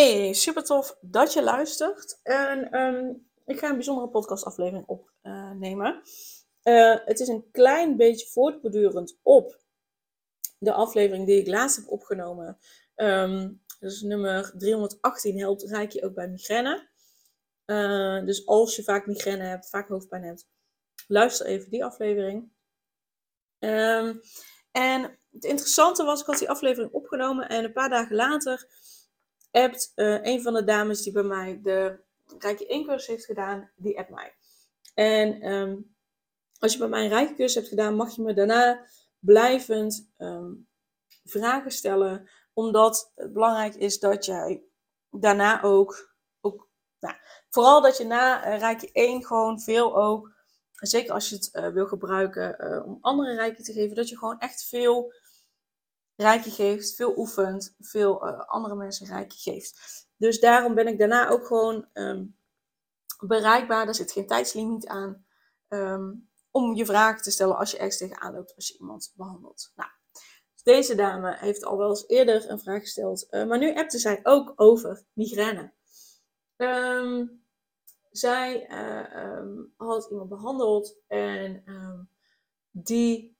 Hey, super tof dat je luistert. En ehm, ik ga een bijzondere podcastaflevering opnemen. Uh, het is een klein beetje voortbordurend op de aflevering die ik laatst heb opgenomen. Um, dus nummer 318 helpt rijk je ook bij migraine. Uh, dus als je vaak migraine hebt, vaak hoofdpijn hebt, luister even die aflevering. Um, en het interessante was, ik had die aflevering opgenomen en een paar dagen later appt uh, een van de dames die bij mij de Rijkje 1 cursus heeft gedaan, die appt mij. En um, als je bij mij een Rijkje cursus hebt gedaan, mag je me daarna blijvend um, vragen stellen. Omdat het belangrijk is dat jij daarna ook, ook nou, vooral dat je na uh, Rijkje 1 gewoon veel ook, zeker als je het uh, wil gebruiken om andere Rijkje te geven, dat je gewoon echt veel rijkje geeft, veel oefent, veel uh, andere mensen rijkje geeft. Dus daarom ben ik daarna ook gewoon um, bereikbaar. Er zit geen tijdslimiet aan. Um, om je vragen te stellen als je ergens tegenaan loopt als je iemand behandelt. Nou, dus deze dame heeft al wel eens eerder een vraag gesteld. Uh, maar nu appte zij ook over migraine. Um, zij uh, had iemand behandeld en die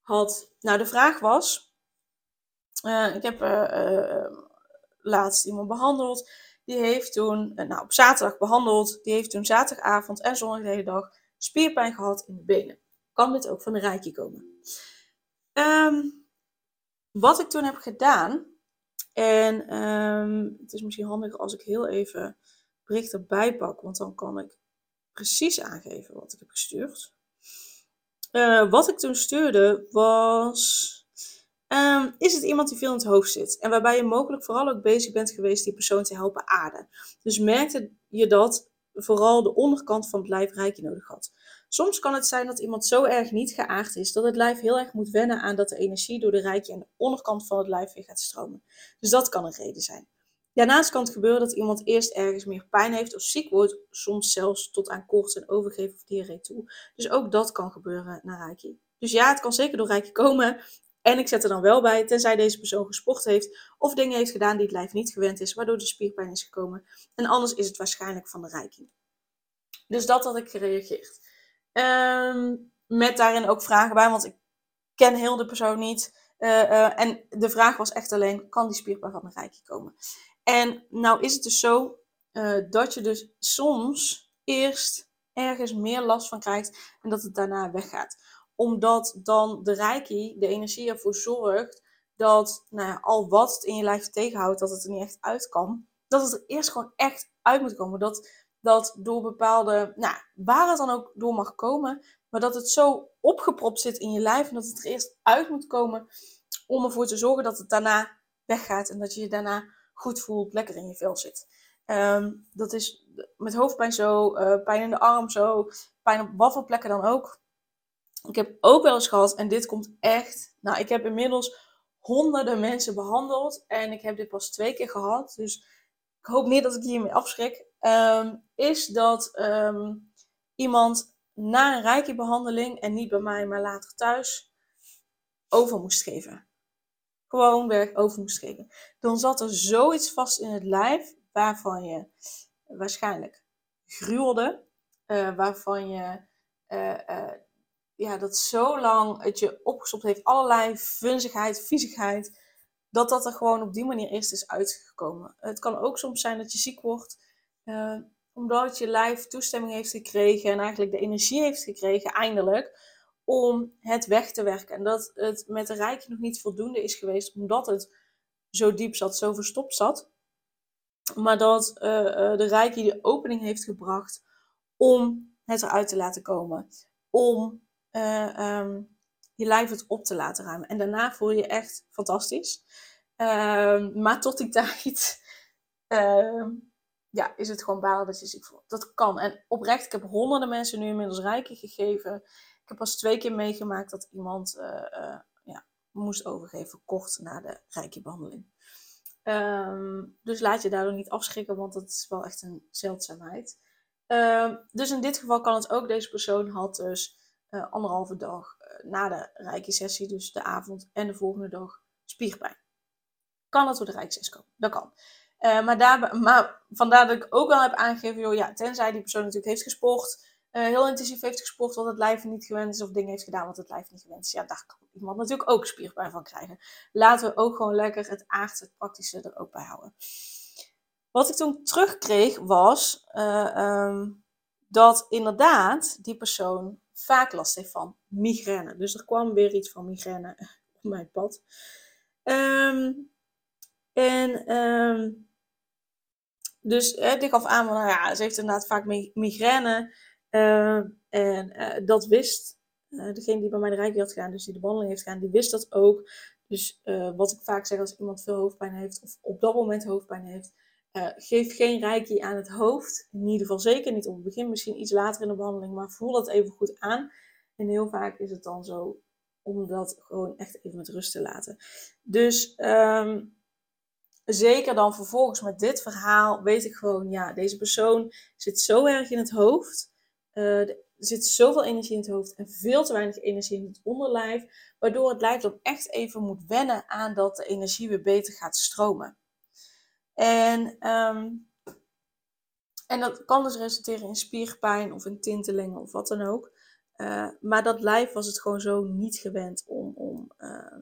had. Nou, de vraag was uh, ik heb uh, laatst iemand behandeld. Die heeft toen, nou op zaterdag behandeld. Die heeft toen zaterdagavond en zondag de hele dag spierpijn gehad in de benen. Kan dit ook van een rijtje komen? Um, wat ik toen heb gedaan. En um, het is misschien handig als ik heel even bericht erbij pak. Want dan kan ik precies aangeven wat ik heb gestuurd. Wat ik toen stuurde was Um, is het iemand die veel in het hoofd zit en waarbij je mogelijk vooral ook bezig bent geweest die persoon te helpen aarden. Dus merkte je dat vooral de onderkant van het lijf rijkje nodig had. Soms kan het zijn dat iemand zo erg niet geaard is dat het lijf heel erg moet wennen aan dat de energie door de rijkje en de onderkant van het lijf weer gaat stromen. Dus dat kan een reden zijn. Daarnaast kan het gebeuren dat iemand eerst ergens meer pijn heeft of ziek wordt, soms zelfs tot aan koorts en overgeven of diarree toe. Dus ook dat kan gebeuren naar rijkje. Dus ja, het kan zeker door rijkje komen. En ik zet er dan wel bij, tenzij deze persoon gesport heeft of dingen heeft gedaan die het lijf niet gewend is, waardoor de spierpijn is gekomen. En anders is het waarschijnlijk van de rijking. Dus dat had ik gereageerd. Um, met daarin ook vragen bij, want ik ken heel de persoon niet. Uh, uh, en de vraag was echt alleen, kan die spierpijn van de rijking komen? En nou is het dus zo uh, dat je dus soms eerst ergens meer last van krijgt en dat het daarna weggaat omdat dan de reiki, de energie ervoor zorgt dat nou ja, al wat het in je lijf tegenhoudt, dat het er niet echt uit kan. Dat het er eerst gewoon echt uit moet komen. Dat, dat door bepaalde, nou, waar het dan ook door mag komen, maar dat het zo opgepropt zit in je lijf en dat het er eerst uit moet komen om ervoor te zorgen dat het daarna weggaat en dat je je daarna goed voelt, lekker in je vel zit. Um, dat is met hoofdpijn zo, uh, pijn in de arm zo, pijn op wat voor plekken dan ook. Ik heb ook wel eens gehad, en dit komt echt. Nou, ik heb inmiddels honderden mensen behandeld. En ik heb dit pas twee keer gehad. Dus ik hoop niet dat ik hiermee afschrik. Um, is dat um, iemand na een reiki-behandeling, en niet bij mij, maar later thuis, over moest geven. Gewoon werk over moest geven. Dan zat er zoiets vast in het lijf waarvan je waarschijnlijk gruwelde. Uh, waarvan je uh, uh, ja, dat zo lang het je opgestopt heeft, allerlei vunzigheid, viezigheid, dat dat er gewoon op die manier eerst is uitgekomen. Het kan ook soms zijn dat je ziek wordt, uh, omdat je lijf toestemming heeft gekregen en eigenlijk de energie heeft gekregen, eindelijk, om het weg te werken. En dat het met de rijkje nog niet voldoende is geweest, omdat het zo diep zat, zo verstopt zat. Maar dat uh, uh, de rijkje de opening heeft gebracht om het eruit te laten komen. Om uh, um, je lijf het op te laten ruimen. En daarna voel je je echt fantastisch. Uh, maar tot die tijd uh, ja, is het gewoon balen dat je ziek voelt. Dat kan. En oprecht, ik heb honderden mensen nu inmiddels rijken gegeven. Ik heb pas twee keer meegemaakt dat iemand uh, ja, moest overgeven kort na de rijke behandeling. Ehm, dus laat je daardoor niet afschrikken, want dat is wel echt een zeldzaamheid. Ehm, dus in dit geval kan het ook. Deze persoon had dus uh, anderhalve dag na de rijke sessie, dus de avond en de volgende dag, spierpijn. Kan dat door de rijksessie komen? Dat kan. Uh, maar, daar, maar vandaar dat ik ook wel heb aangegeven, joh, ja, tenzij die persoon natuurlijk heeft gesport, heel intensief heeft gesport wat het lijf niet gewend is, of dingen heeft gedaan wat het lijf niet gewend is, ja, daar kan iemand natuurlijk ook spierpijn van krijgen. Laten we ook gewoon lekker het aardse, het praktische er ook bij houden. Wat ik toen terugkreeg was um, dat inderdaad die persoon vaak last heeft van migraine. Dus er kwam weer iets van migraine op mijn pad. Um, en um, dus ik gaf aan van, nou ja, ze heeft inderdaad vaak migraine. Uh, en uh, dat wist uh, degene die bij mij de rijke had gedaan, dus die de behandeling heeft gedaan, die wist dat ook. Dus wat ik vaak zeg als iemand veel hoofdpijn heeft, of op dat moment hoofdpijn heeft, geef geen reiki aan het hoofd. In ieder geval zeker niet op het begin, misschien iets later in de behandeling, maar voel dat even goed aan. En heel vaak is het dan zo om dat gewoon echt even met rust te laten. Dus um, zeker dan vervolgens met dit verhaal weet ik gewoon, ja, deze persoon zit zo erg in het hoofd. Er zit zoveel energie in het hoofd en veel te weinig energie in het onderlijf. Waardoor het lijf dan echt even moet wennen aan dat de energie weer beter gaat stromen. En, um, en dat kan dus resulteren in spierpijn of in tintelingen of wat dan ook. Uh, maar dat lijf was het gewoon zo niet gewend om, om, uh,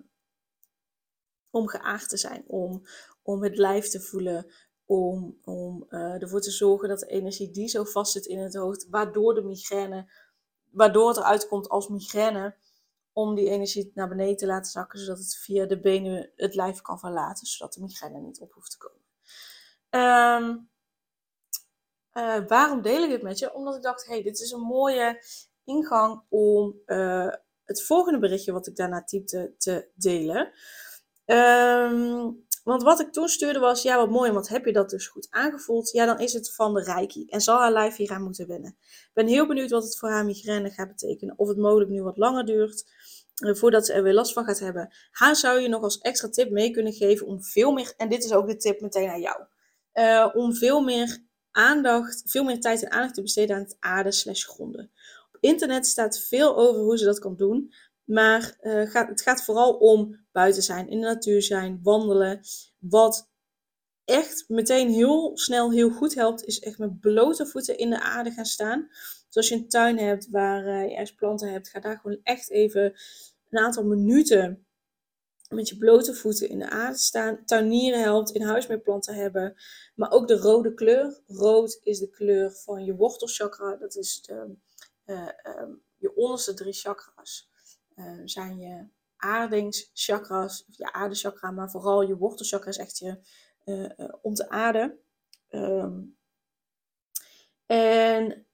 om geaard te zijn, om, om het lijf te voelen, om, om uh, ervoor te zorgen dat de energie die zo vast zit in het hoofd, waardoor de migraine, waardoor het eruit komt als migraine, om die energie naar beneden te laten zakken, zodat het via de benen het lijf kan verlaten, zodat de migraine niet op hoeft te komen. Um, uh, waarom deel ik dit met je? Omdat ik dacht, hey, dit is een mooie ingang om uh, het volgende berichtje wat ik daarna typte te delen. Um, want wat ik toen stuurde was, ja wat mooi, want heb je dat dus goed aangevoeld? Ja, dan is het van de reiki en zal haar lijf hieraan moeten wennen. Ik ben heel benieuwd wat het voor haar migraine gaat betekenen. Of het mogelijk nu wat langer duurt, uh, voordat ze er weer last van gaat hebben. Haar zou je nog als extra tip mee kunnen geven om veel meer, en dit is ook de tip meteen aan jou, uh, om veel meer aandacht, veel meer tijd en aandacht te besteden aan het aarde slash gronden. Op internet staat veel over hoe ze dat kan doen. Maar uh, gaat, het gaat vooral om buiten zijn, in de natuur zijn, wandelen. Wat echt meteen heel snel heel goed helpt, is echt met blote voeten in de aarde gaan staan. Dus als je een tuin hebt waar uh, je ergens planten hebt, ga daar gewoon echt even een aantal minuten met je blote voeten in de aarde staan. Tuinieren helpt, in huis meer planten hebben. Maar ook de rode kleur. Rood is de kleur van je wortelchakra. Dat is de, uh, um, je onderste drie chakras. Uh, zijn je aardingschakras, of je aardechakra, maar vooral je wortelchakra is echt je uh, uh, om te aarden. Um, en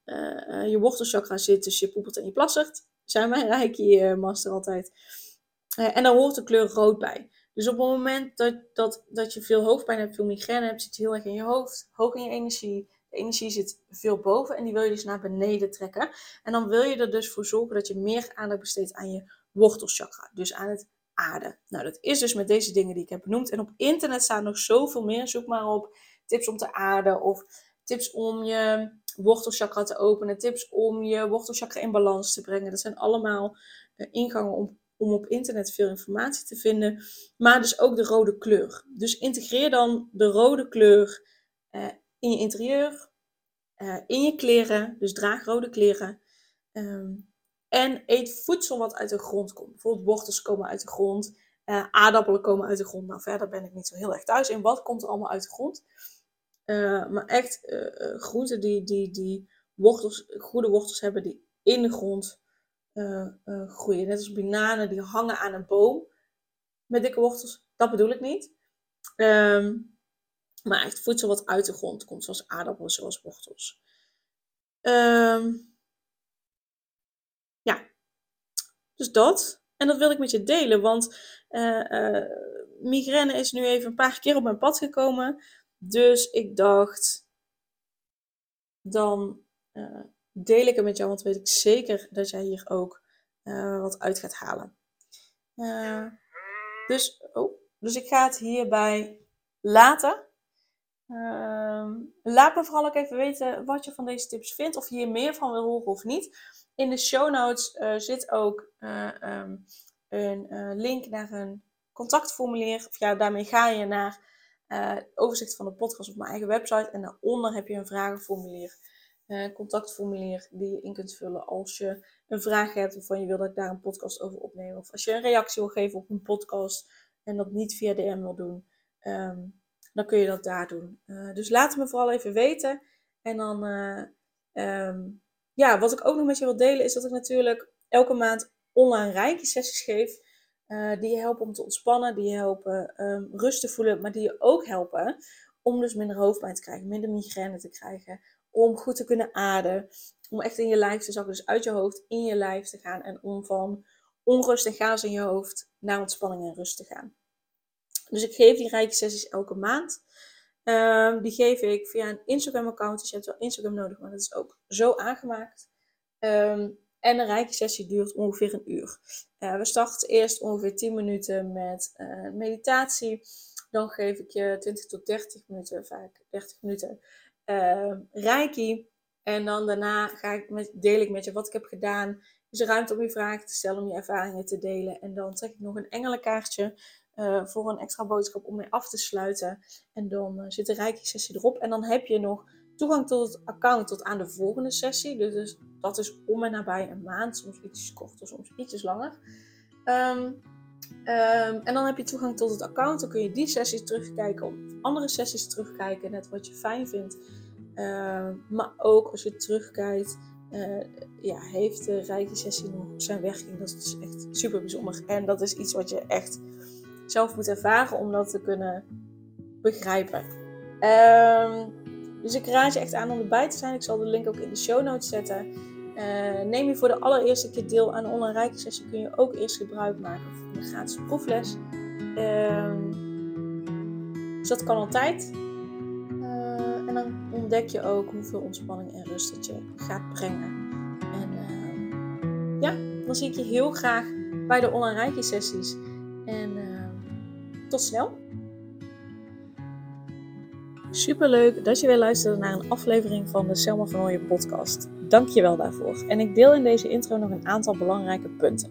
je wortelchakra zit tussen je poepelt en je plassert. Zijn mijn reiki master altijd. en daar hoort de kleur rood bij. Dus op het moment dat, dat, dat je veel hoofdpijn hebt, veel migraine hebt, zit je heel erg in je hoofd, hoog in je energie. De energie zit veel boven en die wil je dus naar beneden trekken. En dan wil je er dus voor zorgen dat je meer aandacht besteedt aan je wortelchakra, dus aan het aarde. Nou, dat is dus met deze dingen die ik heb benoemd. En op internet staan nog zoveel meer. Zoek maar op tips om te aarden of tips om je wortelchakra te openen, tips om je wortelchakra in balans te brengen. Dat zijn allemaal uh, ingangen om, om op internet veel informatie te vinden. Maar dus ook de rode kleur. Dus integreer dan de rode kleur uh, in je interieur, uh, in je kleren. Dus draag rode kleren. Um, en eet voedsel wat uit de grond komt. Bijvoorbeeld wortels komen uit de grond. Uh, aardappelen komen uit de grond. Nou, verder ben ik niet zo heel erg thuis in. Wat komt er allemaal uit de grond? Maar echt groenten die, die, die wortels, goede wortels hebben die in de grond groeien. Net als bananen die hangen aan een boom met dikke wortels. Dat bedoel ik niet. Um, maar echt voedsel wat uit de grond komt, zoals aardappelen, zoals wortels. Um, ja, dus dat. En dat wil ik met je delen, want uh, migraine is nu even een paar keer op mijn pad gekomen. Dus ik dacht, dan deel ik het met jou, want weet ik zeker dat jij hier ook uh, wat uit gaat halen. Uh, dus, oh, dus ik ga het hierbij laten. Uh, laat me vooral ook even weten wat je van deze tips vindt, of je hier meer van wil horen of niet. In de show notes zit ook um, een link naar een contactformulier. Of ja, daarmee ga je naar overzicht van de podcast op mijn eigen website. En daaronder heb je een vragenformulier uh, contactformulier die je in kunt vullen als je een vraag hebt waarvan je wil dat ik daar een podcast over opneem. Of als je een reactie wil geven op een podcast en dat niet via DM wil doen, ehm, dan kun je dat daar doen. Uh, dus laat me vooral even weten. En dan, uh, um, ja, wat ik ook nog met je wil delen is dat ik natuurlijk elke maand online rijke sessies geef. die je helpen om te ontspannen, die je helpen um, rust te voelen, maar die je ook helpen om dus minder hoofdpijn te krijgen, minder migraine te krijgen, om goed te kunnen ademen. Om echt in je lijf te zakken. Dus uit je hoofd in je lijf te gaan. En om van onrust en chaos in je hoofd naar ontspanning en rust te gaan. Dus ik geef die rijke sessies elke maand. Um, die geef ik via een Instagram account. Dus je hebt wel Instagram nodig, maar dat is ook zo aangemaakt. Um, en een rijke sessie duurt ongeveer een uur. Uh, we starten eerst ongeveer 10 minuten met uh, meditatie. Dan geef ik je 20 tot 30 minuten, vaak 30 minuten, uh, Reiki. En dan daarna ga ik met, deel ik met je wat ik heb gedaan. Er ruimte om je vragen te stellen, om je ervaringen te delen. En dan trek ik nog een engelenkaartje uh, voor een extra boodschap om mee af te sluiten. En dan uh, zit de Reiki-sessie erop. En dan heb je nog toegang tot het account tot aan de volgende sessie. Dus, dus dat is om en nabij een maand, soms iets korter, soms ietsjes langer. Um, Um, en dan heb je toegang tot het account. Dan kun je die sessies terugkijken of andere sessies terugkijken. Net wat je fijn vindt. Uh, maar ook als je terugkijkt, uh, ja, heeft de rijke sessie nog zijn werking. Dat is echt super bijzonder. En dat is iets wat je echt zelf moet ervaren om dat te kunnen begrijpen. Um, dus ik raad je echt aan om erbij te zijn. Ik zal de link ook in de show notes zetten. Uh, neem je voor de allereerste keer deel aan een online rijke sessie, kun je ook eerst gebruik maken van de gratis proefles. Uh, dus dat kan altijd. Ontdek je ook hoeveel ontspanning en rust dat je gaat brengen. En ehm, ja, dan zie ik je heel graag bij de online rijke sessies. En ehm, tot snel! Superleuk dat je weer luisterde naar een aflevering van de Selma van Ooyen podcast. Dank je wel daarvoor. En ik deel in deze intro nog een aantal belangrijke punten.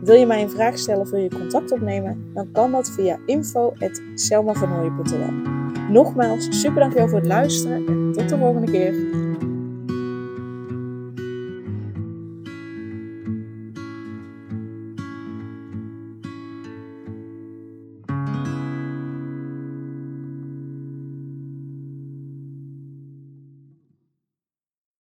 Wil je mij een vraag stellen of wil je contact opnemen? Dan kan dat via info.selmavernooien.nl Nogmaals, super dankjewel voor het luisteren en tot de volgende keer.